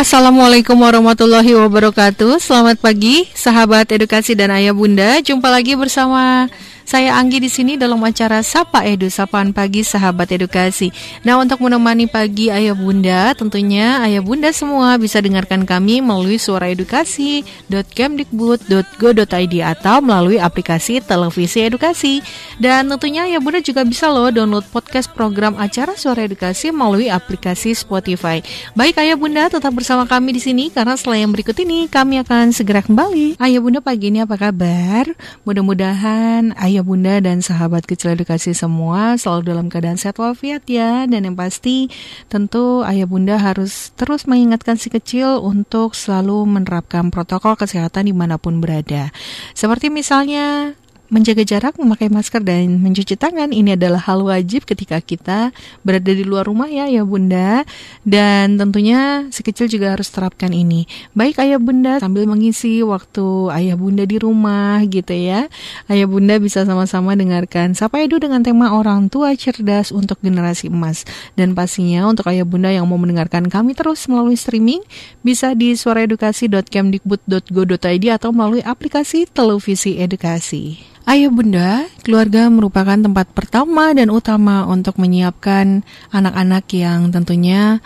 Assalamualaikum warahmatullahi wabarakatuh. Selamat pagi sahabat edukasi dan ayah bunda. Jumpa lagi bersama saya Anggi di sini dalam acara Sapa Edu, Sapaan Pagi Sahabat Edukasi. Nah, untuk menemani pagi Ayah Bunda, tentunya Ayah Bunda semua bisa dengarkan kami melalui suara edukasi.kemdikbud.go.id atau melalui aplikasi televisi edukasi. Dan tentunya Ayah Bunda juga bisa loh download podcast program acara Suara Edukasi melalui aplikasi Spotify. Baik Ayah Bunda, tetap bersama kami di sini karena setelah yang berikut ini kami akan segera kembali. Ayah Bunda pagi ini apa kabar? Mudah-mudahan ayah bunda dan sahabat kecil edukasi semua selalu dalam keadaan sehat walafiat ya. Dan yang pasti tentu ayah bunda harus terus mengingatkan si kecil untuk selalu menerapkan protokol kesehatan di mana pun berada. Seperti misalnya menjaga jarak, memakai masker dan mencuci tangan ini adalah hal wajib ketika kita berada di luar rumah ya ya Bunda. Dan tentunya si kecil juga harus terapkan ini. Baik Ayah Bunda sambil mengisi waktu Ayah Bunda di rumah gitu ya. Ayah Bunda bisa sama-sama dengarkan Sapa Edu dengan tema orang tua cerdas untuk generasi emas. Dan pastinya untuk Ayah Bunda yang mau mendengarkan kami terus melalui streaming bisa di suaraedukasi.kemdikbud.go.id atau melalui aplikasi televisi edukasi. Ayah bunda, keluarga merupakan tempat pertama dan utama untuk menyiapkan anak-anak yang tentunya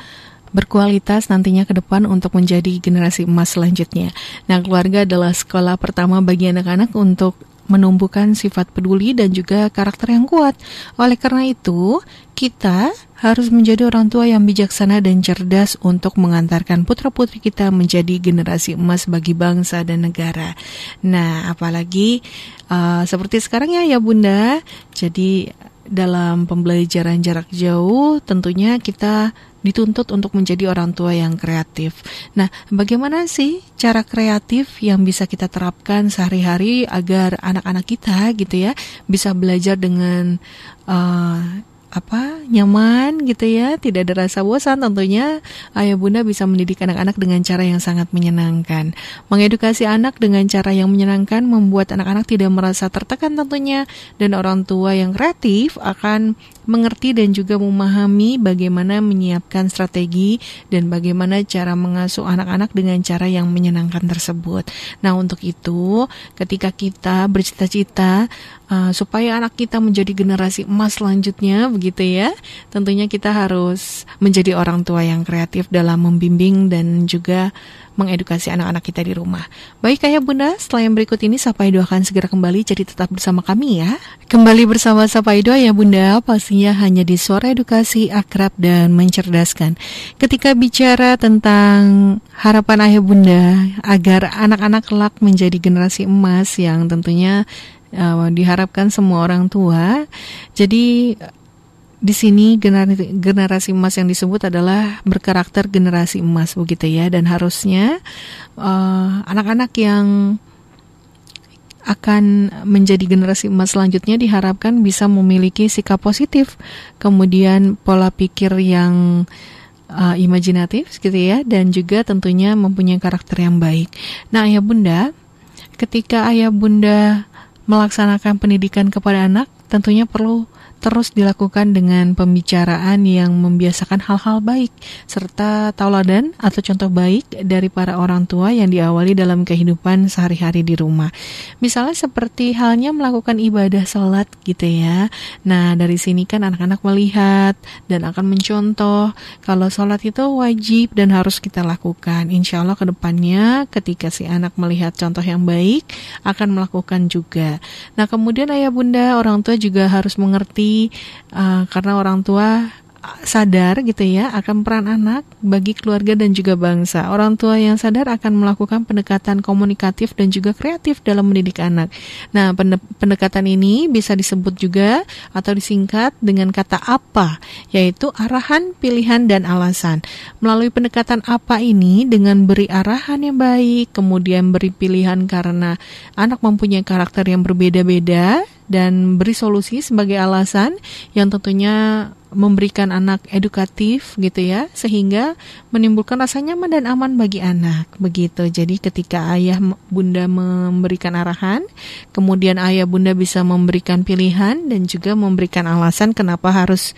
berkualitas nantinya ke depan untuk menjadi generasi emas selanjutnya. Nah, keluarga adalah sekolah pertama bagi anak-anak untuk menumbuhkan sifat peduli dan juga karakter yang kuat. Oleh karena itu, kita harus menjadi orang tua yang bijaksana dan cerdas untuk mengantarkan putra-putri kita menjadi generasi emas bagi bangsa dan negara. Nah, apalagi uh, seperti sekarang ya ya Bunda. Jadi dalam pembelajaran jarak jauh tentunya kita dituntut untuk menjadi orang tua yang kreatif. Nah, bagaimana sih cara kreatif yang bisa kita terapkan sehari-hari agar anak-anak kita gitu ya bisa belajar dengan uh, apa nyaman gitu ya tidak ada rasa bosan tentunya ayah bunda bisa mendidik anak-anak dengan cara yang sangat menyenangkan mengedukasi anak dengan cara yang menyenangkan membuat anak-anak tidak merasa tertekan tentunya dan orang tua yang kreatif akan mengerti dan juga memahami bagaimana menyiapkan strategi dan bagaimana cara mengasuh anak-anak dengan cara yang menyenangkan tersebut. Nah, untuk itu, ketika kita bercita-cita uh, supaya anak kita menjadi generasi emas selanjutnya, begitu ya, tentunya kita harus menjadi orang tua yang kreatif dalam membimbing dan juga mengedukasi anak-anak kita di rumah. Baik ayah bunda, setelah yang berikut ini Sapa Edo akan segera kembali, jadi tetap bersama kami ya. Kembali bersama Sapa Edo ya bunda, pastinya hanya di suara edukasi akrab dan mencerdaskan. Ketika bicara tentang harapan ayah bunda agar anak-anak kelak menjadi generasi emas yang tentunya uh, diharapkan semua orang tua, jadi di sini generasi, generasi emas yang disebut adalah berkarakter generasi emas begitu ya. Dan harusnya eh, anak-anak uh, yang akan menjadi generasi emas selanjutnya diharapkan bisa memiliki sikap positif, kemudian pola pikir yang uh, imajinatif gitu ya. Dan juga tentunya mempunyai karakter yang baik. Nah, Ayah Bunda, ketika Ayah Bunda melaksanakan pendidikan kepada anak, tentunya perlu terus dilakukan dengan pembicaraan yang membiasakan hal-hal baik serta tauladan atau contoh baik dari para orang tua yang diawali dalam kehidupan sehari-hari di rumah. Misalnya seperti halnya melakukan ibadah sholat gitu ya. Nah dari sini kan anak-anak melihat dan akan mencontoh kalau sholat itu wajib dan harus kita lakukan. Insya Allah ke depannya ketika si anak melihat contoh yang baik akan melakukan juga. Nah kemudian ayah bunda orang tua juga harus mengerti uh, karena orang tua sadar gitu ya akan peran anak bagi keluarga dan juga bangsa. Orang tua yang sadar akan melakukan pendekatan komunikatif dan juga kreatif dalam mendidik anak. Nah, pendekatan ini bisa disebut juga atau disingkat dengan kata apa, yaitu arahan, pilihan dan alasan. Melalui pendekatan apa ini dengan beri arahan yang baik, kemudian beri pilihan karena anak mempunyai karakter yang berbeda-beda dan beri solusi sebagai alasan yang tentunya memberikan anak edukatif gitu ya sehingga menimbulkan rasa nyaman dan aman bagi anak begitu jadi ketika ayah bunda memberikan arahan kemudian ayah bunda bisa memberikan pilihan dan juga memberikan alasan kenapa harus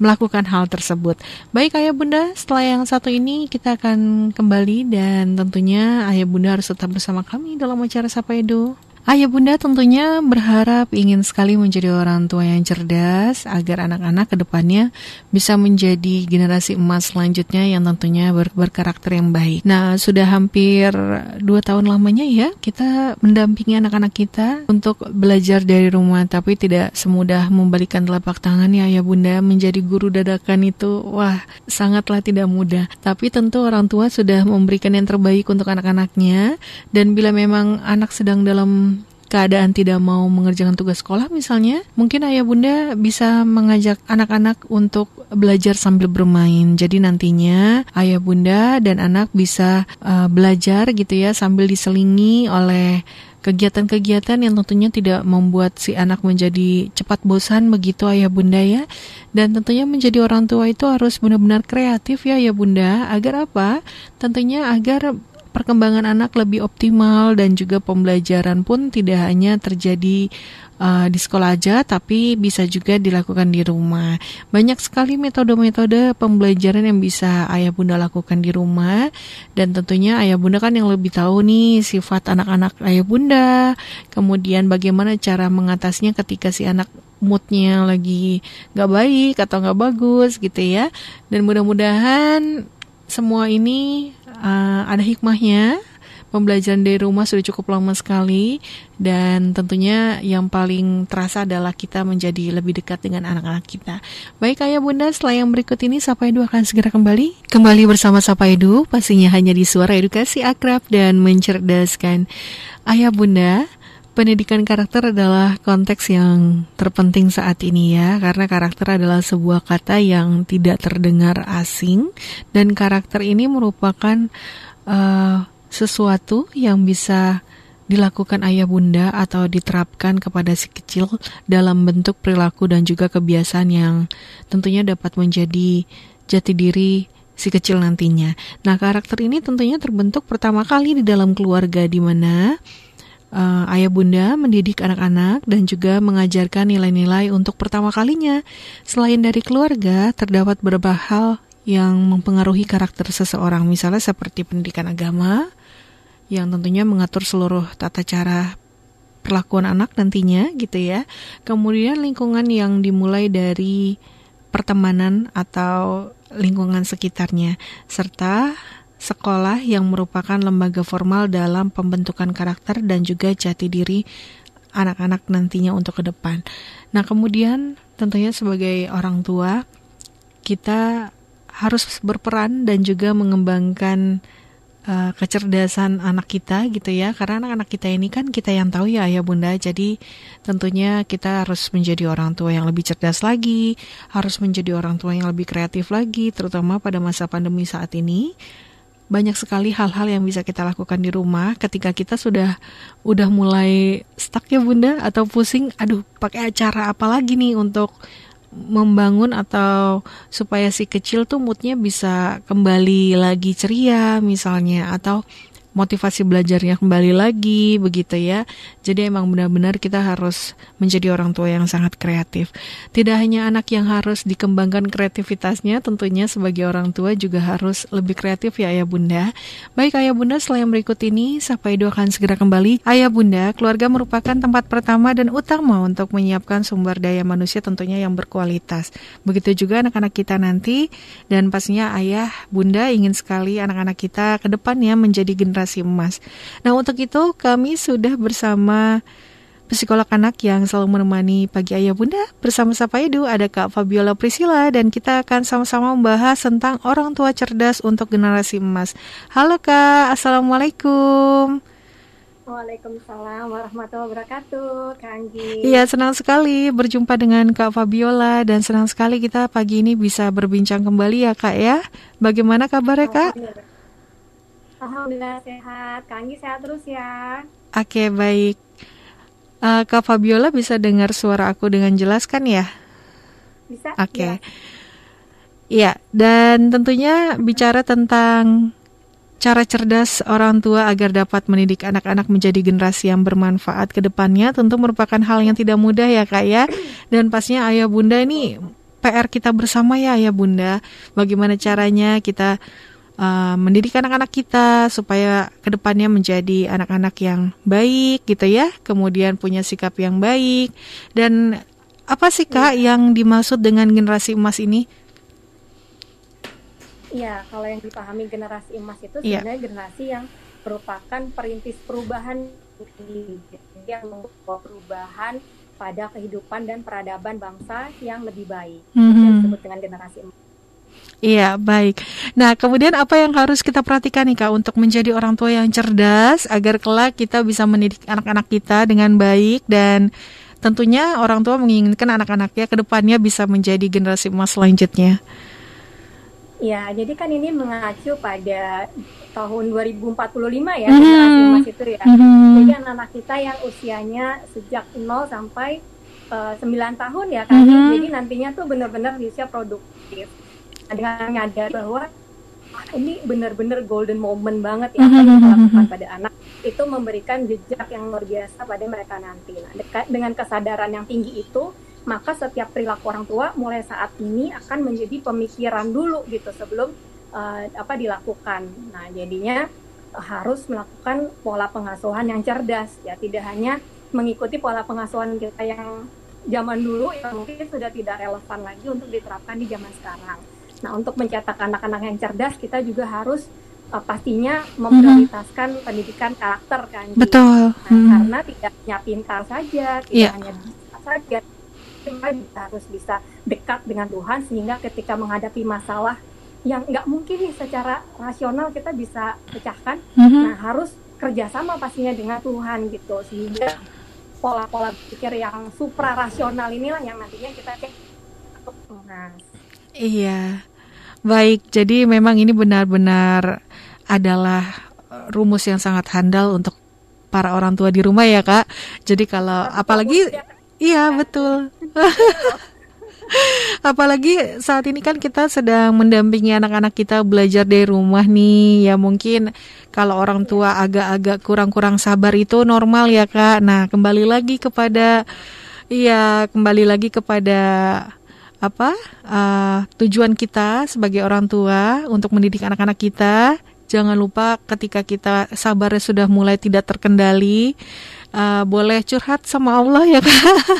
melakukan hal tersebut. Baik ayah bunda, setelah yang satu ini kita akan kembali dan tentunya ayah bunda harus tetap bersama kami dalam acara Sapa Edu. Ayah bunda tentunya berharap ingin sekali menjadi orang tua yang cerdas agar anak-anak ke depannya bisa menjadi generasi emas selanjutnya yang tentunya ber berkarakter yang baik. Nah sudah hampir dua tahun lamanya ya kita mendampingi anak-anak kita untuk belajar dari rumah tapi tidak semudah membalikan telapak tangan ya ayah bunda menjadi guru dadakan itu wah sangatlah tidak mudah. Tapi tentu orang tua sudah memberikan yang terbaik untuk anak-anaknya dan bila memang anak sedang dalam keadaan tidak mau mengerjakan tugas sekolah misalnya, mungkin ayah bunda bisa mengajak anak-anak untuk belajar sambil bermain. Jadi nantinya ayah bunda dan anak bisa uh, belajar gitu ya sambil diselingi oleh kegiatan-kegiatan yang tentunya tidak membuat si anak menjadi cepat bosan begitu ayah bunda ya. Dan tentunya menjadi orang tua itu harus benar-benar kreatif ya ayah bunda. Agar apa? Tentunya agar perkembangan anak lebih optimal dan juga pembelajaran pun tidak hanya terjadi uh, di sekolah aja tapi bisa juga dilakukan di rumah. Banyak sekali metode-metode pembelajaran yang bisa ayah bunda lakukan di rumah dan tentunya ayah bunda kan yang lebih tahu nih sifat anak-anak ayah bunda, kemudian bagaimana cara mengatasinya ketika si anak moodnya lagi gak baik atau gak bagus gitu ya. Dan mudah-mudahan semua ini uh, ada hikmahnya. Pembelajaran dari rumah sudah cukup lama sekali dan tentunya yang paling terasa adalah kita menjadi lebih dekat dengan anak-anak kita. Baik ayah bunda, setelah yang berikut ini Sapa Edu akan segera kembali. Kembali bersama Sapa Edu, pastinya hanya di suara edukasi akrab dan mencerdaskan. Ayah bunda, pendidikan karakter adalah konteks yang terpenting saat ini ya, karena karakter adalah sebuah kata yang tidak terdengar asing dan karakter ini merupakan uh, sesuatu yang bisa dilakukan ayah bunda atau diterapkan kepada si kecil dalam bentuk perilaku dan juga kebiasaan yang tentunya dapat menjadi jati diri si kecil nantinya. Nah, karakter ini tentunya terbentuk pertama kali di dalam keluarga di mana uh, ayah bunda mendidik anak-anak dan juga mengajarkan nilai-nilai untuk pertama kalinya. Selain dari keluarga, terdapat beberapa hal yang mempengaruhi karakter seseorang, misalnya seperti pendidikan agama, yang tentunya mengatur seluruh tata cara perlakuan anak nantinya gitu ya. Kemudian lingkungan yang dimulai dari pertemanan atau lingkungan sekitarnya serta sekolah yang merupakan lembaga formal dalam pembentukan karakter dan juga jati diri anak-anak nantinya untuk ke depan. Nah, kemudian tentunya sebagai orang tua kita harus berperan dan juga mengembangkan uh, kecerdasan anak kita gitu ya. Karena anak-anak kita ini kan kita yang tahu ya ayah bunda. Jadi tentunya kita harus menjadi orang tua yang lebih cerdas lagi harus menjadi orang tua yang lebih kreatif lagi terutama pada masa pandemi saat ini banyak sekali hal-hal yang bisa kita lakukan di rumah ketika kita sudah udah mulai stuck ya bunda atau pusing aduh pakai acara apa lagi nih untuk membangun atau supaya si kecil tuh moodnya bisa kembali lagi ceria misalnya atau motivasi belajarnya kembali lagi begitu ya. Jadi emang benar-benar kita harus menjadi orang tua yang sangat kreatif. Tidak hanya anak yang harus dikembangkan kreativitasnya, tentunya sebagai orang tua juga harus lebih kreatif ya ayah bunda. Baik ayah bunda, yang berikut ini Sapa Edu akan segera kembali. Ayah bunda, keluarga merupakan tempat pertama dan utama untuk menyiapkan sumber daya manusia tentunya yang berkualitas. Begitu juga anak-anak kita nanti dan pastinya ayah bunda ingin sekali anak-anak kita ke depannya menjadi generasi generasi emas. Nah, untuk itu kami sudah bersama psikolog anak yang selalu menemani pagi ayah bunda bersama Sapa Edu ada Kak Fabiola Priscila dan kita akan sama-sama membahas tentang orang tua cerdas untuk generasi emas. Halo Kak, Assalamualaikum. Waalaikumsalam warahmatullahi wabarakatuh, Kak Iya, senang sekali berjumpa dengan Kak Fabiola dan senang sekali kita pagi ini bisa berbincang kembali ya Kak ya. Bagaimana kabarnya Kak? Alhamdulillah sehat. Kak Anggi sehat terus ya. Oke, baik. Uh, Kak Fabiola bisa dengar suara aku dengan jelas kan ya? Bisa. Oke. Okay. Iya, dan tentunya bicara tentang cara cerdas orang tua agar dapat mendidik anak-anak menjadi generasi yang bermanfaat ke depannya tentu merupakan hal yang tidak mudah ya Kak ya. Dan pastinya ayah bunda ini PR kita bersama ya ya Bunda. Bagaimana caranya kita uh, mendidik anak-anak kita supaya ke depannya menjadi anak-anak yang baik gitu ya, kemudian punya sikap yang baik dan apa sih kak ya. yang dimaksud dengan generasi emas ini? Iya, kalau yang dipahami generasi emas itu ya. sebenarnya generasi yang merupakan perintis perubahan yang membawa perubahan pada kehidupan dan peradaban bangsa yang lebih baik. Mm -hmm. Yang disebut dengan generasi emas. Iya, baik. Nah, kemudian apa yang harus kita perhatikan nih Kak untuk menjadi orang tua yang cerdas agar kelak kita bisa mendidik anak-anak kita dengan baik dan tentunya orang tua menginginkan anak-anaknya ke depannya bisa menjadi generasi emas selanjutnya. Ya, jadi kan ini mengacu pada tahun 2045 ya, mm -hmm. generasi emas itu ya. Mm -hmm. Jadi anak-anak kita yang usianya sejak 0 sampai uh, eh, 9 tahun ya kan. Mm -hmm. Jadi nantinya tuh benar-benar usia produktif. Dengan nyadar bahwa ah, ini benar-benar golden moment banget ya mm -hmm. apa yang dilakukan pada anak itu memberikan jejak yang luar biasa pada mereka nanti. Nah, dekat dengan kesadaran yang tinggi itu maka setiap perilaku orang tua mulai saat ini akan menjadi pemikiran dulu gitu sebelum uh, apa dilakukan. Nah, jadinya uh, harus melakukan pola pengasuhan yang cerdas ya, tidak hanya mengikuti pola pengasuhan kita yang zaman dulu yang mungkin sudah tidak relevan lagi untuk diterapkan di zaman sekarang. Nah, untuk mencetak anak-anak yang cerdas kita juga harus uh, pastinya memprioritaskan mm -hmm. pendidikan karakter kan. Betul. Nah, mm. Karena tidak hanya pintar saja, tidak yeah. hanya bisa saja, kita harus bisa dekat dengan Tuhan sehingga ketika menghadapi masalah yang nggak mungkin nih secara rasional kita bisa pecahkan, mm-hmm. nah harus kerjasama pastinya dengan Tuhan gitu sehingga pola-pola pikir yang supra rasional inilah yang nantinya kita cek untuk Iya, baik. Jadi memang ini benar-benar adalah rumus yang sangat handal untuk para orang tua di rumah ya kak. Jadi kalau apalagi Iya betul. Apalagi saat ini kan kita sedang mendampingi anak-anak kita belajar dari rumah nih. Ya mungkin kalau orang tua agak-agak kurang-kurang sabar itu normal ya kak. Nah kembali lagi kepada, iya kembali lagi kepada apa uh, tujuan kita sebagai orang tua untuk mendidik anak-anak kita. Jangan lupa ketika kita sabarnya sudah mulai tidak terkendali, uh, boleh curhat sama Allah ya kak.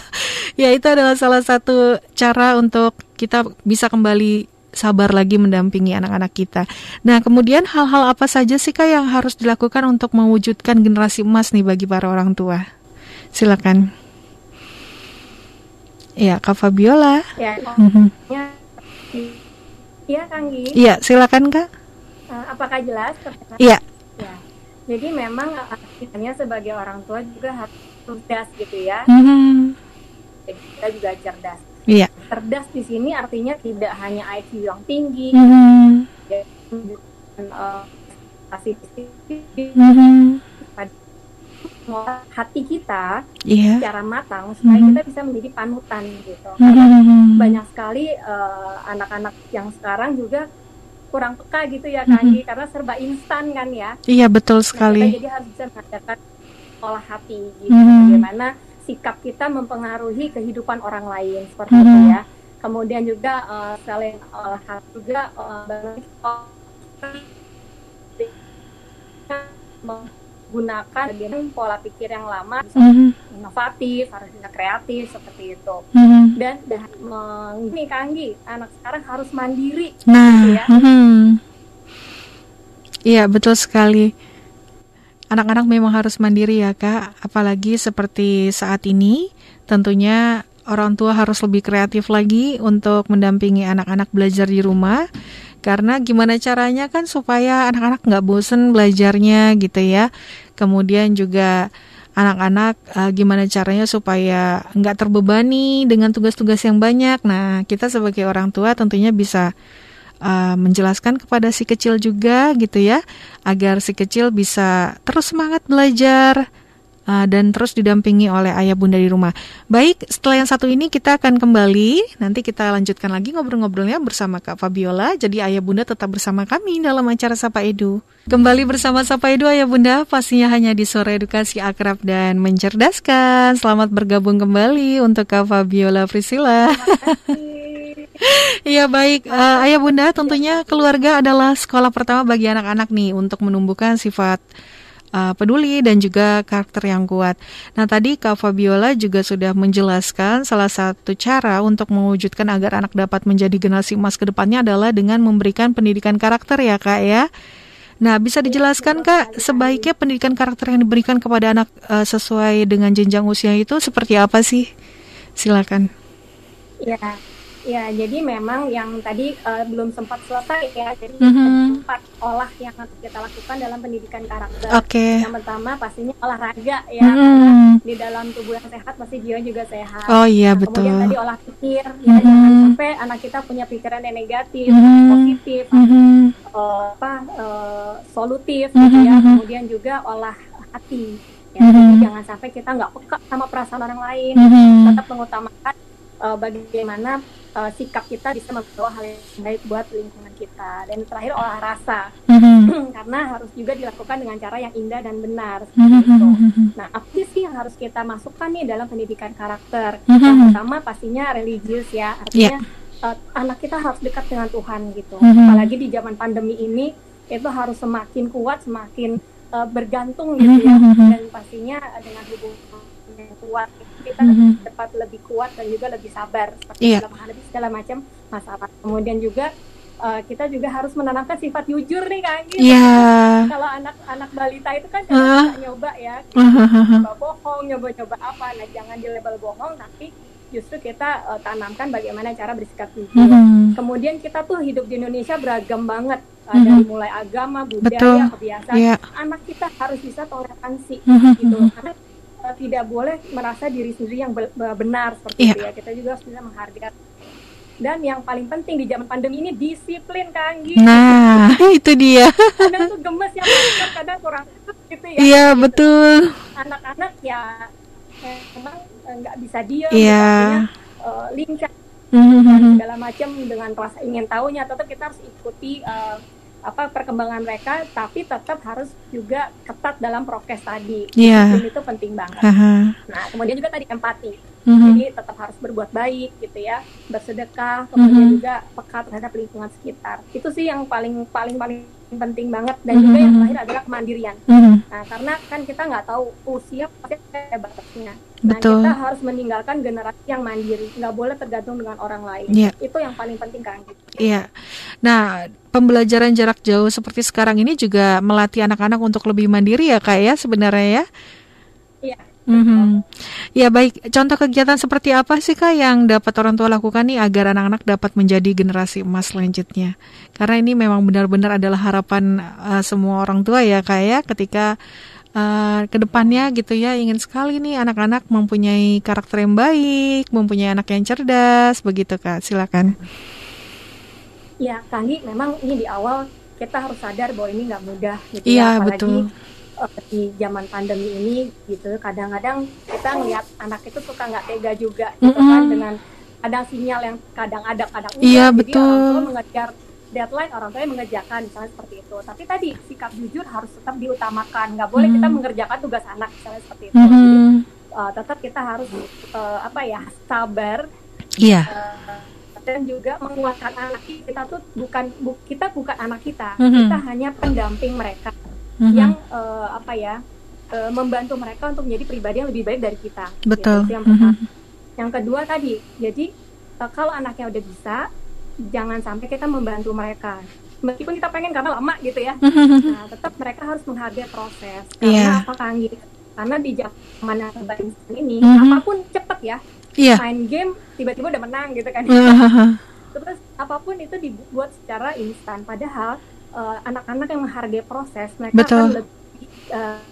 ya itu adalah salah satu cara untuk kita bisa kembali sabar lagi mendampingi anak-anak kita. Nah, kemudian hal-hal apa saja sih Kak yang harus dilakukan untuk mewujudkan generasi emas nih bagi para orang tua? Silakan. Ya, Kak Fabiola. Ya, mm-hmm. ya, ya Kang Iya, silakan Kak. Uh, apakah jelas? Iya. Jadi memang akhirnya sebagai orang tua juga harus cerdas gitu ya. Mm-hmm. Jadi kita juga cerdas. Iya. Cerdas di sini artinya tidak hanya IQ yang tinggi, mm-hmm. dan uh, mm-hmm. Hati kita yeah. secara matang supaya mm-hmm. kita bisa menjadi panutan gitu. Mm-hmm. Karena banyak sekali uh, anak-anak yang sekarang juga kurang peka gitu ya kan mm -hmm. karena serba instan kan ya iya betul sekali nah, jadi harus bisa mengadakan olah hati gitu mm -hmm. bagaimana sikap kita mempengaruhi kehidupan orang lain seperti mm -hmm. itu ya kemudian juga uh, selain olah hati juga uh, menggunakan pola pikir yang lama bisa mm -hmm. inovatif harus bisa kreatif seperti itu mm -hmm. dan dan Kanggi anak sekarang harus mandiri nah gitu ya. mm -hmm. iya betul sekali anak-anak memang harus mandiri ya kak apalagi seperti saat ini tentunya orang tua harus lebih kreatif lagi untuk mendampingi anak-anak belajar di rumah karena gimana caranya kan supaya anak-anak nggak bosen belajarnya gitu ya. Kemudian juga anak-anak uh, gimana caranya supaya nggak terbebani dengan tugas-tugas yang banyak. Nah, kita sebagai orang tua tentunya bisa uh, menjelaskan kepada si kecil juga gitu ya, agar si kecil bisa terus semangat belajar uh, dan terus didampingi oleh ayah bunda di rumah. Baik, setelah yang satu ini kita akan kembali. Nanti kita lanjutkan lagi ngobrol-ngobrolnya bersama Kak Fabiola. Jadi ayah bunda tetap bersama kami dalam acara Sapa Edu. Kembali bersama Sapa Edu ayah bunda pastinya hanya di sore edukasi akrab dan mencerdaskan. Selamat bergabung kembali untuk Kak Fabiola Priscilla. Iya baik, uh, ayah bunda tentunya keluarga adalah sekolah pertama bagi anak-anak nih untuk menumbuhkan sifat uh, peduli dan juga karakter yang kuat. Nah, tadi Kak Fabiola juga sudah menjelaskan salah satu cara untuk mewujudkan agar anak dapat menjadi generasi emas ke depannya adalah dengan memberikan pendidikan karakter ya, Kak ya. Nah, bisa dijelaskan Kak, sebaiknya pendidikan karakter yang diberikan kepada anak uh, sesuai dengan jenjang usia itu seperti apa sih? Silakan. Ya, Ya, jadi memang yang tadi uh, belum sempat selesai ya. Jadi mm -hmm. empat olah yang harus kita lakukan dalam pendidikan karakter. Oke. Okay. Yang pertama pastinya olahraga ya. Mm -hmm. di dalam tubuh yang sehat pasti jiwa juga sehat. Oh iya nah, betul. Kemudian tadi olah pikir, mm -hmm. ya jangan sampai anak kita punya pikiran yang negatif, mm -hmm. positif, mm -hmm. uh, apa uh, solutif, mm -hmm. gitu ya. Kemudian juga olah hati. Ya, mm -hmm. jadi jangan sampai kita nggak peka sama perasaan orang lain, mm -hmm. tetap mengutamakan uh, bagaimana uh, sikap kita bisa membawa hal yang baik buat lingkungan kita. Dan terakhir olah rasa, mm-hmm. karena harus juga dilakukan dengan cara yang indah dan benar. Mm-hmm. Itu. Nah, apa sih yang harus kita masukkan nih dalam pendidikan karakter? Mm-hmm. Yang pertama pastinya religius ya, artinya yeah. uh, anak kita harus dekat dengan Tuhan gitu. Mm-hmm. Apalagi di zaman pandemi ini itu harus semakin kuat, semakin uh, bergantung gitu ya, dan pastinya dengan hubungan yang kuat kita mm-hmm. dapat lebih kuat dan juga lebih sabar seperti yeah. dalam menghadapi segala macam masalah kemudian juga uh, kita juga harus menanamkan sifat jujur nih kan gitu. Yeah. Kalau anak-anak balita itu kan uh. nyoba ya, nyoba bohong, nyoba-nyoba apa. Nah jangan di label bohong, tapi justru kita uh, tanamkan bagaimana cara bersikap jujur. Mm-hmm. Kemudian kita tuh hidup di Indonesia beragam banget. Uh, mm-hmm. dari mulai agama, budaya, Betul. kebiasaan, yeah. anak kita harus bisa toleransi mm-hmm. gitu. Karena uh, tidak boleh merasa diri sendiri yang benar seperti yeah. itu ya. Kita juga harus bisa menghargai. Dan yang paling penting di zaman pandemi ini disiplin kan gitu. Nah, itu dia. Kadang tuh gemes ya, kadang kurang gitu ya. Iya, gitu. betul. Anak-anak ya memang eh, nggak bisa diam, yeah. uh, lincah mm-hmm. segala macam dengan rasa ingin tahunya tetap kita harus ikuti uh, apa perkembangan mereka tapi tetap harus juga ketat dalam prokes tadi yeah. itu penting banget uh-huh. nah kemudian juga tadi empati uh-huh. jadi tetap harus berbuat baik gitu ya bersedekah kemudian uh-huh. juga peka terhadap lingkungan sekitar itu sih yang paling paling paling penting banget dan uh-huh. juga yang terakhir adalah kemandirian uh-huh. nah karena kan kita nggak tahu usia pasti ada batasnya Nah, Betul. kita harus meninggalkan generasi yang mandiri, nggak boleh tergantung dengan orang lain. Yeah. Itu yang paling penting kan. Iya. Yeah. Nah, pembelajaran jarak jauh seperti sekarang ini juga melatih anak-anak untuk lebih mandiri ya, Kak ya sebenarnya ya. Mm-hmm. Ya baik, contoh kegiatan seperti apa sih kak yang dapat orang tua lakukan nih agar anak-anak dapat menjadi generasi emas selanjutnya? Karena ini memang benar-benar adalah harapan uh, semua orang tua ya kak ya ketika uh, ke depannya gitu ya ingin sekali nih anak-anak mempunyai karakter yang baik, mempunyai anak yang cerdas begitu Kak. Silakan. Ya, Kanggi memang ini di awal kita harus sadar bahwa ini nggak mudah gitu ya, iya, ya apalagi betul. Uh, di zaman pandemi ini gitu kadang-kadang kita ngeliat anak itu suka nggak tega juga gitu mm -hmm. kan dengan ada sinyal yang kadang ada kadang enggak iya, jadi betul. orang tua mengejar deadline orang tuanya mengerjakan misalnya seperti itu tapi tadi sikap jujur harus tetap diutamakan nggak boleh hmm. kita mengerjakan tugas anak misalnya seperti itu hmm. jadi uh, tetap kita harus uh, apa ya sabar iya yeah. uh, dan juga menguatkan anak kita tuh bukan bu, kita bukan anak kita mm -hmm. kita hanya pendamping mereka mm -hmm. yang uh, apa ya uh, membantu mereka untuk menjadi pribadi yang lebih baik dari kita betul gitu, yang Mm -hmm. yang kedua tadi jadi uh, kalau anaknya udah bisa jangan sampai kita membantu mereka meskipun kita pengen karena lama gitu ya nah tetap mereka harus menghargai proses karena yeah. apa kan karena di zaman yang serba ini mm -hmm. apa pun cepet ya yeah. main game tiba-tiba udah menang gitu kan uh-huh. terus apa pun itu dibuat secara instan padahal anak-anak uh, yang menghargai proses mereka Betul. akan lebih uh,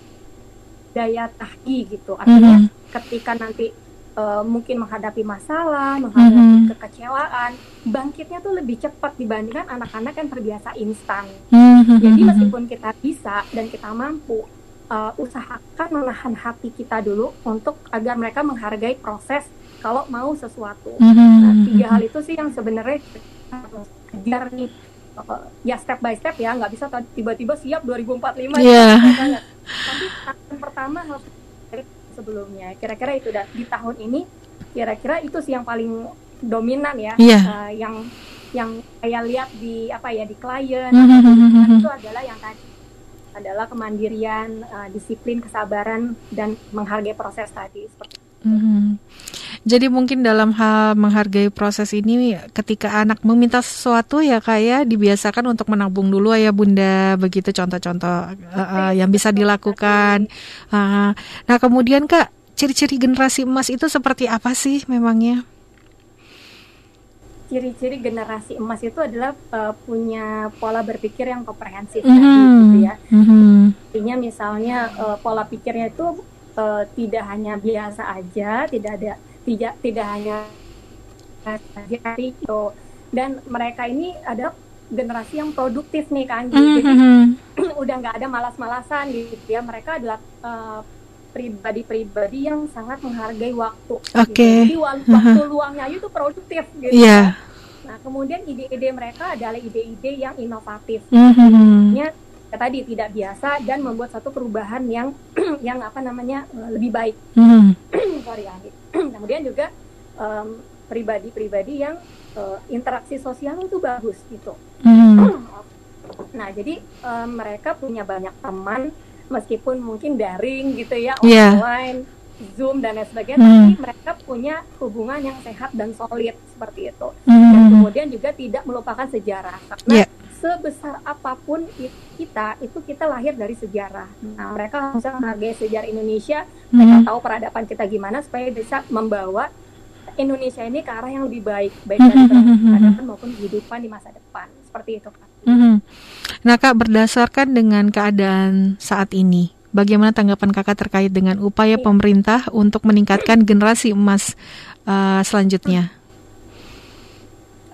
daya tahi gitu artinya mm -hmm. ketika nanti uh, mungkin menghadapi masalah, menghadapi mm-hmm. kekecewaan, bangkitnya tuh lebih cepat dibandingkan anak-anak yang terbiasa instan. Mm-hmm. Jadi meskipun kita bisa dan kita mampu, uh, usahakan menahan hati kita dulu untuk agar mereka menghargai proses kalau mau sesuatu. Mm-hmm. Nah, tiga hal itu sih yang sebenarnya kejar nih ya step by step ya nggak bisa tiba-tiba siap 2045 yeah. ya, tapi yang pertama harus sebelumnya. Kira-kira itu dah di tahun ini kira-kira itu sih yang paling dominan ya Iya. uh, yang yang saya lihat di apa ya di klien Mhm. itu adalah yang tadi adalah kemandirian, uh, disiplin, kesabaran dan menghargai proses tadi seperti Mhm. Jadi mungkin dalam hal menghargai proses ini ketika anak meminta sesuatu ya kak ya dibiasakan untuk menabung dulu ya bunda begitu contoh-contoh uh, uh, yang bisa dilakukan. Uh, nah kemudian kak ciri-ciri generasi emas itu seperti apa sih memangnya? ciri-ciri generasi emas itu adalah uh, punya pola berpikir yang komprehensif Mhm. tadi gitu ya. Mhm. Artinya misalnya uh, pola pikirnya itu uh, tidak hanya biasa aja, tidak ada tidak tidak hanya saja itu dan mereka ini ada generasi yang produktif nih kan jadi Mhm. udah nggak ada malas-malasan gitu ya mereka adalah uh, pribadi-pribadi yang sangat menghargai waktu Oke. gitu. jadi wa- waktu luangnya itu produktif gitu Iya. nah kemudian ide-ide mereka adalah ide-ide yang inovatif Mhm. ya tadi tidak biasa dan membuat satu perubahan yang yang apa namanya uh, lebih baik Mhm. Sorry Andi. kemudian juga em, pribadi-pribadi yang uh, interaksi sosial itu bagus gitu Mhm. nah jadi em, mereka punya banyak teman meskipun mungkin daring gitu ya Iya. online zoom dan lain sebagainya Hmm. tapi mereka punya hubungan yang sehat dan solid seperti itu dan Mhm. kemudian juga tidak melupakan sejarah karena Iya. Sebesar apa pun kita itu kita lahir dari sejarah. Nah mereka harus menghargai sejarah Indonesia, mereka Mhm. tahu peradaban kita gimana supaya bisa membawa Indonesia ini ke arah yang lebih baik baik Mhm, dari mhm, mhm. peradaban maupun kehidupan di masa depan seperti itu kan. Mhm. Nah kak berdasarkan dengan keadaan saat ini, bagaimana tanggapan kakak terkait dengan upaya Iya. pemerintah untuk meningkatkan generasi emas uh, selanjutnya?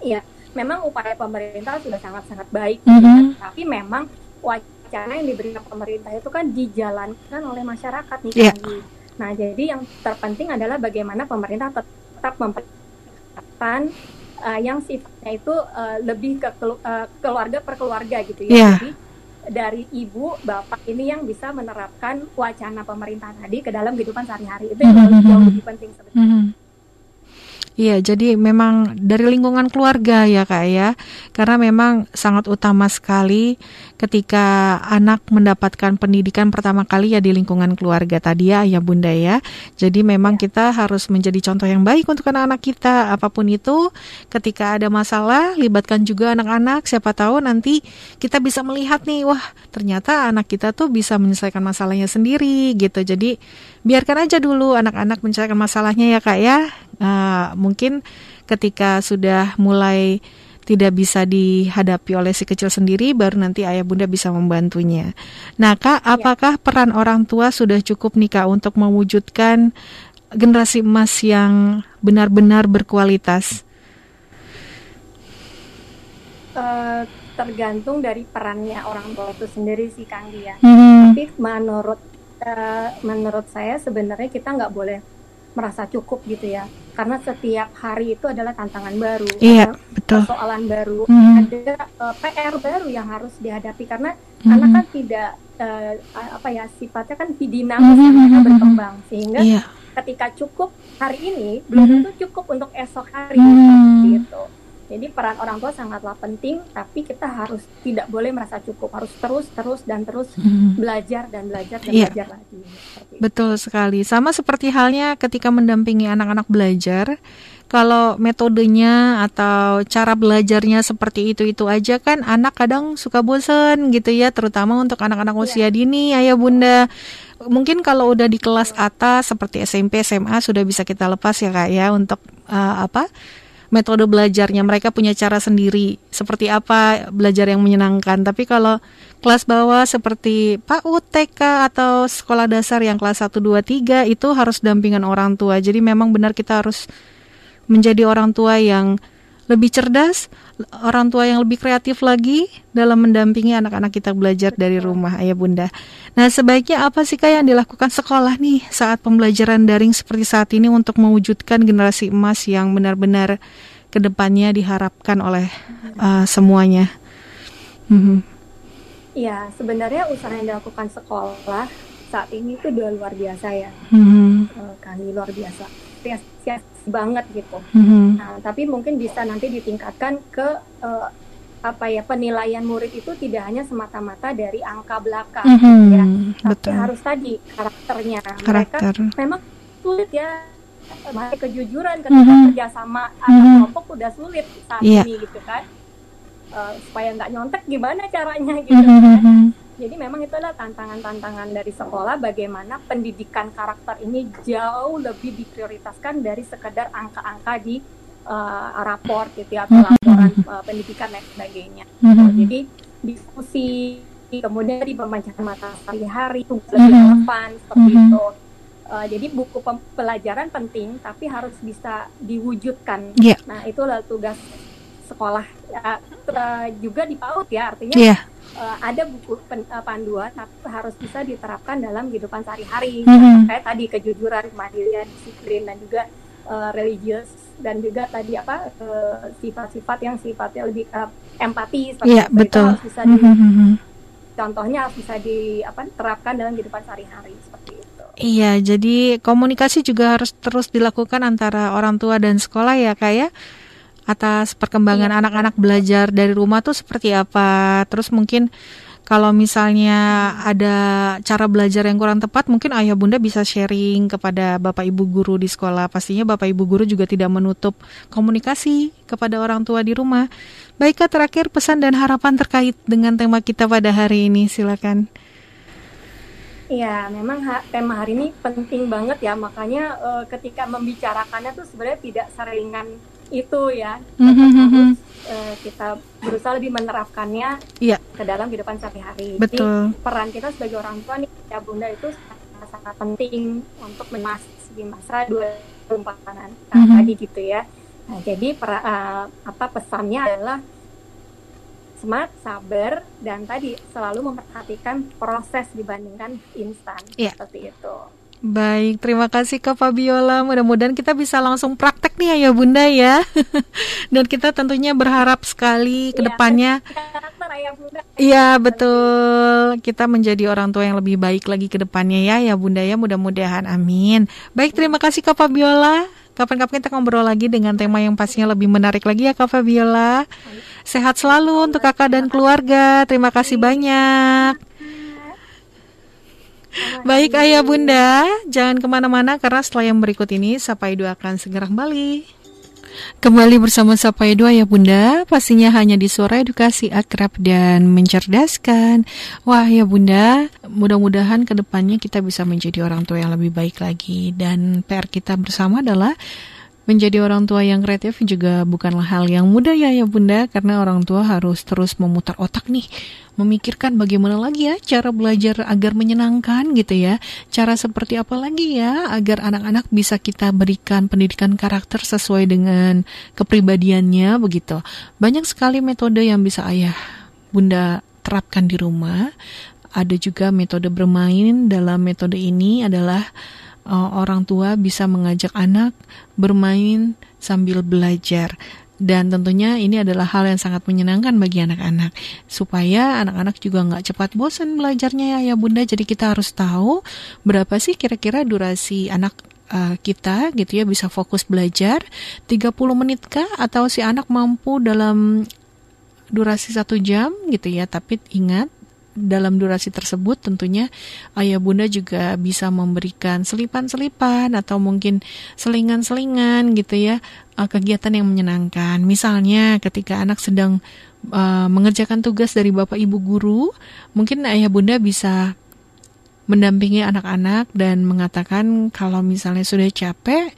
Iya, memang upaya pemerintah sudah sangat-sangat baik, Mhm. ya. tapi memang wacana yang diberikan pemerintah itu kan dijalankan oleh masyarakat nih. Kandi. Nah, jadi yang terpenting adalah bagaimana pemerintah tetap memperhatikan uh, yang sifatnya itu uh, lebih ke kelu- uh, keluarga per keluarga gitu ya. Iya. Jadi dari ibu, bapak ini yang bisa menerapkan wacana pemerintah tadi ke dalam kehidupan sehari-hari itu yang Mhm. jauh lebih penting sebenarnya. Mhm. Iya, jadi memang dari lingkungan keluarga ya kak ya, karena memang sangat utama sekali ketika anak mendapatkan pendidikan pertama kali ya di lingkungan keluarga tadi ya ayah bunda ya. Jadi memang kita harus menjadi contoh yang baik untuk anak-anak kita apa pun itu. Ketika ada masalah, libatkan juga anak-anak. Siapa tahu nanti kita bisa melihat nih, wah ternyata anak kita tuh bisa menyelesaikan masalahnya sendiri gitu. Jadi biarkan aja dulu anak-anak menyelesaikan masalahnya ya kak ya. Uh, mungkin ketika sudah mulai tidak bisa dihadapi oleh si kecil sendiri, baru nanti ayah bunda bisa membantunya. Nah kak, apakah peran orang tua sudah cukup nih kak untuk mewujudkan generasi emas yang benar-benar berkualitas? Eh, tergantung dari perannya orang tua itu sendiri sih Kang Dia. Hmm. Tapi menurut eh, menurut saya sebenarnya kita nggak boleh merasa cukup gitu ya, karena setiap hari itu adalah tantangan baru, Iya, betul. persoalan baru, Hmm. ada eh, PR baru yang harus dihadapi karena Mhm. anak kan tidak eh, apa ya sifatnya kan dinamis ya, mereka mhm, berkembang sehingga Iya. ketika cukup hari ini belum Mhm. tentu cukup untuk esok hari Hmm. seperti itu. Jadi peran orang tua sangatlah penting, tapi kita harus tidak boleh merasa cukup, harus terus terus dan terus Hmm. belajar dan belajar dan Iya. belajar lagi. Seperti itu. Betul sekali. Sama seperti halnya ketika mendampingi anak-anak belajar, kalau metodenya atau cara belajarnya seperti itu-itu aja kan anak kadang suka bosen gitu ya, terutama untuk anak-anak usia dini, ayah bunda. Mungkin kalau udah di kelas atas seperti SMP, SMA sudah bisa kita lepas ya kak ya untuk eh, apa? Metode belajarnya mereka punya cara sendiri. Seperti apa belajar yang menyenangkan. Tapi kalau kelas bawah seperti PAUD TK atau sekolah dasar yang kelas 1 2 3 itu harus dampingan orang tua. Jadi memang benar kita harus menjadi orang tua yang lebih cerdas orang tua yang lebih kreatif lagi dalam mendampingi anak-anak kita belajar dari rumah ayah bunda nah sebaiknya apa sih kak yang dilakukan sekolah nih saat pembelajaran daring seperti saat ini untuk mewujudkan generasi emas yang benar-benar ke depannya diharapkan oleh uh, semuanya. Mhm. Iya, sebenarnya usaha yang dilakukan sekolah saat ini itu luar biasa ya, Mhm. eh, kami luar biasa. Apresiasi banget gitu. Mm-hmm. Nah, tapi mungkin bisa nanti ditingkatkan ke uh, apa ya penilaian murid itu tidak hanya semata-mata dari angka belakang mm-hmm. ya, tapi Betul. harus tadi karakternya. Karakter. Mereka memang sulit ya masih kejujuran ketika mm-hmm. kerjasama mm-hmm. anak kelompok udah sulit saat yeah. ini gitu kan. Uh, supaya nggak nyontek gimana caranya gitu mm-hmm. kan jadi memang itu adalah tantangan-tantangan dari sekolah bagaimana pendidikan karakter ini jauh lebih diprioritaskan dari sekedar angka-angka di uh, raport gitu ya atau mm-hmm. laporan uh, pendidikan dan sebagainya. Mm-hmm. Jadi diskusi kemudian di pembacaan mata sehari-hari itu lebih relevan seperti itu. Uh, jadi buku pelajaran penting tapi harus bisa diwujudkan. Yeah. Nah itulah tugas sekolah uh, juga di PAUD ya artinya. Yeah uh, ada buku pen, uh, panduan tapi harus bisa diterapkan dalam kehidupan sehari-hari mm-hmm. kayak tadi kejujuran kemandirian disiplin dan juga uh, religius dan juga tadi apa sifat-sifat uh, yang sifatnya lebih uh, empati seperti yeah, itu, betul. harus bisa di mm-hmm. contohnya harus bisa di apa terapkan dalam kehidupan sehari-hari seperti itu iya jadi komunikasi juga harus terus dilakukan antara orang tua dan sekolah ya kak ya atas perkembangan iya. anak-anak belajar dari rumah tuh seperti apa. Terus mungkin kalau misalnya ada cara belajar yang kurang tepat, mungkin ayah bunda bisa sharing kepada bapak ibu guru di sekolah. Pastinya bapak ibu guru juga tidak menutup komunikasi kepada orang tua di rumah. Baiklah terakhir pesan dan harapan terkait dengan tema kita pada hari ini, silakan. Iya, memang ha tema hari ini penting banget ya. Makanya uh, ketika membicarakannya tuh sebenarnya tidak seringan itu ya mm-hmm. uh, kita berusaha lebih menerapkannya yeah. ke dalam kehidupan sehari-hari. Betul. Jadi peran kita sebagai orang tua nih ya bunda itu sangat, sangat penting untuk memasuki masa dua pempanan mm-hmm. tadi gitu ya. Nah jadi per, uh, apa pesannya adalah smart, sabar, dan tadi selalu memperhatikan proses dibandingkan instan yeah. seperti itu. Baik, terima kasih Kak Fabiola. Mudah-mudahan kita bisa langsung praktek nih ya Bunda ya. Dan kita tentunya berharap sekali ke iya, depannya. Iya, betul. Kita menjadi orang tua yang lebih baik lagi ke depannya ya ya Bunda ya. Mudah-mudahan amin. Baik, terima kasih Kak Fabiola. Kapan-kapan kita ngobrol lagi dengan tema yang pastinya lebih menarik lagi ya Kak Fabiola. Sehat selalu untuk kakak dan keluarga. Terima kasih banyak. Baik ayah bunda, jangan ke mana-mana karena setelah yang berikut ini Sapa Edu akan segera kembali. Kembali bersama Sapa Edu ayah bunda, pastinya hanya di suara edukasi akrab dan mencerdaskan. Wah ya bunda, mudah-mudahan ke depannya kita bisa menjadi orang tua yang lebih baik lagi. Dan PR kita bersama adalah Menjadi orang tua yang kreatif juga bukanlah hal yang mudah ya ya bunda. Karena orang tua harus terus memutar otak nih. Memikirkan bagaimana lagi ya cara belajar agar menyenangkan gitu ya. Cara seperti apa lagi ya agar anak-anak bisa kita berikan pendidikan karakter sesuai dengan kepribadiannya begitu. Banyak sekali metode yang bisa ayah bunda terapkan di rumah. Ada juga metode bermain. Dalam metode ini adalah uh, orang tua bisa mengajak anak bermain sambil belajar. Dan tentunya ini adalah hal yang sangat menyenangkan bagi anak-anak. Supaya anak-anak juga nggak cepat bosan belajarnya ya ya bunda. Jadi kita harus tahu berapa sih kira-kira durasi anak uh, kita gitu ya bisa fokus belajar. 30 menit kah? Atau si anak mampu dalam durasi satu jam gitu ya. Tapi ingat dalam durasi tersebut tentunya ayah bunda juga bisa memberikan selipan-selipan atau mungkin selingan-selingan gitu ya uh, kegiatan yang menyenangkan. Misalnya ketika anak sedang uh, mengerjakan tugas dari bapak ibu guru, mungkin ayah bunda bisa mendampingi anak-anak dan mengatakan kalau misalnya sudah capek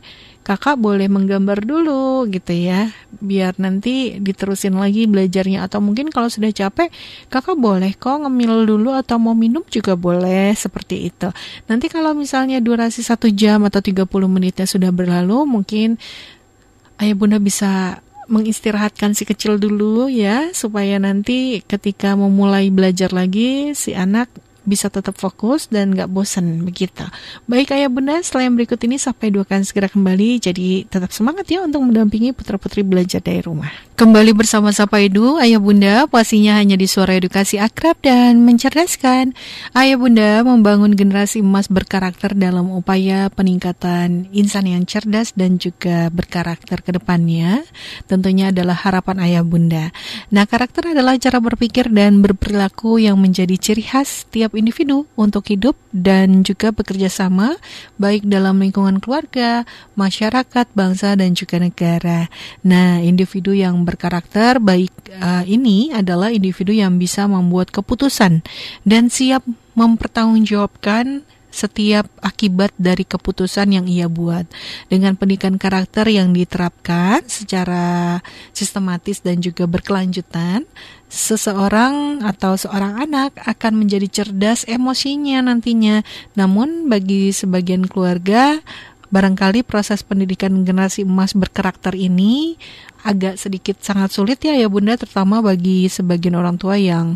kakak boleh menggambar dulu gitu ya biar nanti diterusin lagi belajarnya. Atau mungkin kalau sudah capek kakak boleh kok ngemil dulu atau mau minum juga boleh seperti itu. Nanti kalau misalnya durasi satu jam atau 30 menitnya sudah berlalu mungkin ayah bunda bisa mengistirahatkan si kecil dulu ya supaya nanti ketika memulai belajar lagi si anak bisa tetap fokus dan gak bosan begitu. Baik ayah bunda, yang berikut ini sampai dua akan segera kembali, jadi tetap semangat ya untuk mendampingi putra-putri belajar dari rumah. Kembali bersama Sapa Edu, ayah bunda, pastinya hanya di suara edukasi akrab dan mencerdaskan. Ayah bunda membangun generasi emas berkarakter dalam upaya peningkatan insan yang cerdas dan juga berkarakter ke depannya, tentunya adalah harapan ayah bunda. Nah, karakter adalah cara berpikir dan berperilaku yang menjadi ciri khas tiap individu untuk hidup dan juga bekerja sama baik dalam lingkungan keluarga, masyarakat, bangsa dan juga negara. Nah, individu yang berkarakter baik uh, ini adalah individu yang bisa membuat keputusan dan siap mempertanggungjawabkan setiap akibat dari keputusan yang ia buat. Dengan pendidikan karakter yang diterapkan secara sistematis dan juga berkelanjutan, seseorang atau seorang anak akan menjadi cerdas emosinya nantinya. Namun bagi sebagian keluarga barangkali proses pendidikan generasi emas berkarakter ini agak sedikit sangat sulit ya ya Bunda terutama bagi sebagian orang tua yang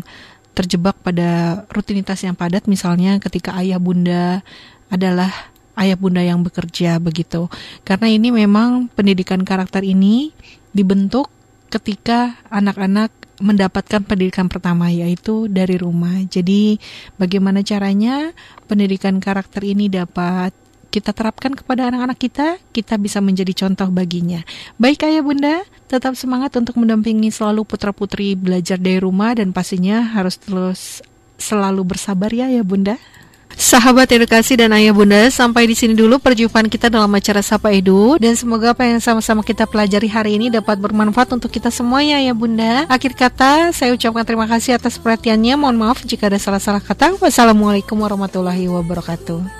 terjebak pada rutinitas yang padat misalnya ketika ayah bunda adalah ayah bunda yang bekerja begitu. Karena ini memang pendidikan karakter ini dibentuk ketika anak-anak mendapatkan pendidikan pertama yaitu dari rumah. Jadi bagaimana caranya pendidikan karakter ini dapat kita terapkan kepada anak-anak kita, kita bisa menjadi contoh baginya. Baik ayah bunda, tetap semangat untuk mendampingi selalu putra-putri belajar dari rumah dan pastinya harus terus selalu bersabar ya ya bunda. Sahabat edukasi dan ayah bunda, sampai di sini dulu perjumpaan kita dalam acara Sapa Edu dan semoga apa yang sama-sama kita pelajari hari ini dapat bermanfaat untuk kita semuanya ya bunda. Akhir kata, saya ucapkan terima kasih atas perhatiannya. Mohon maaf jika ada salah-salah kata. Wassalamualaikum warahmatullahi wabarakatuh.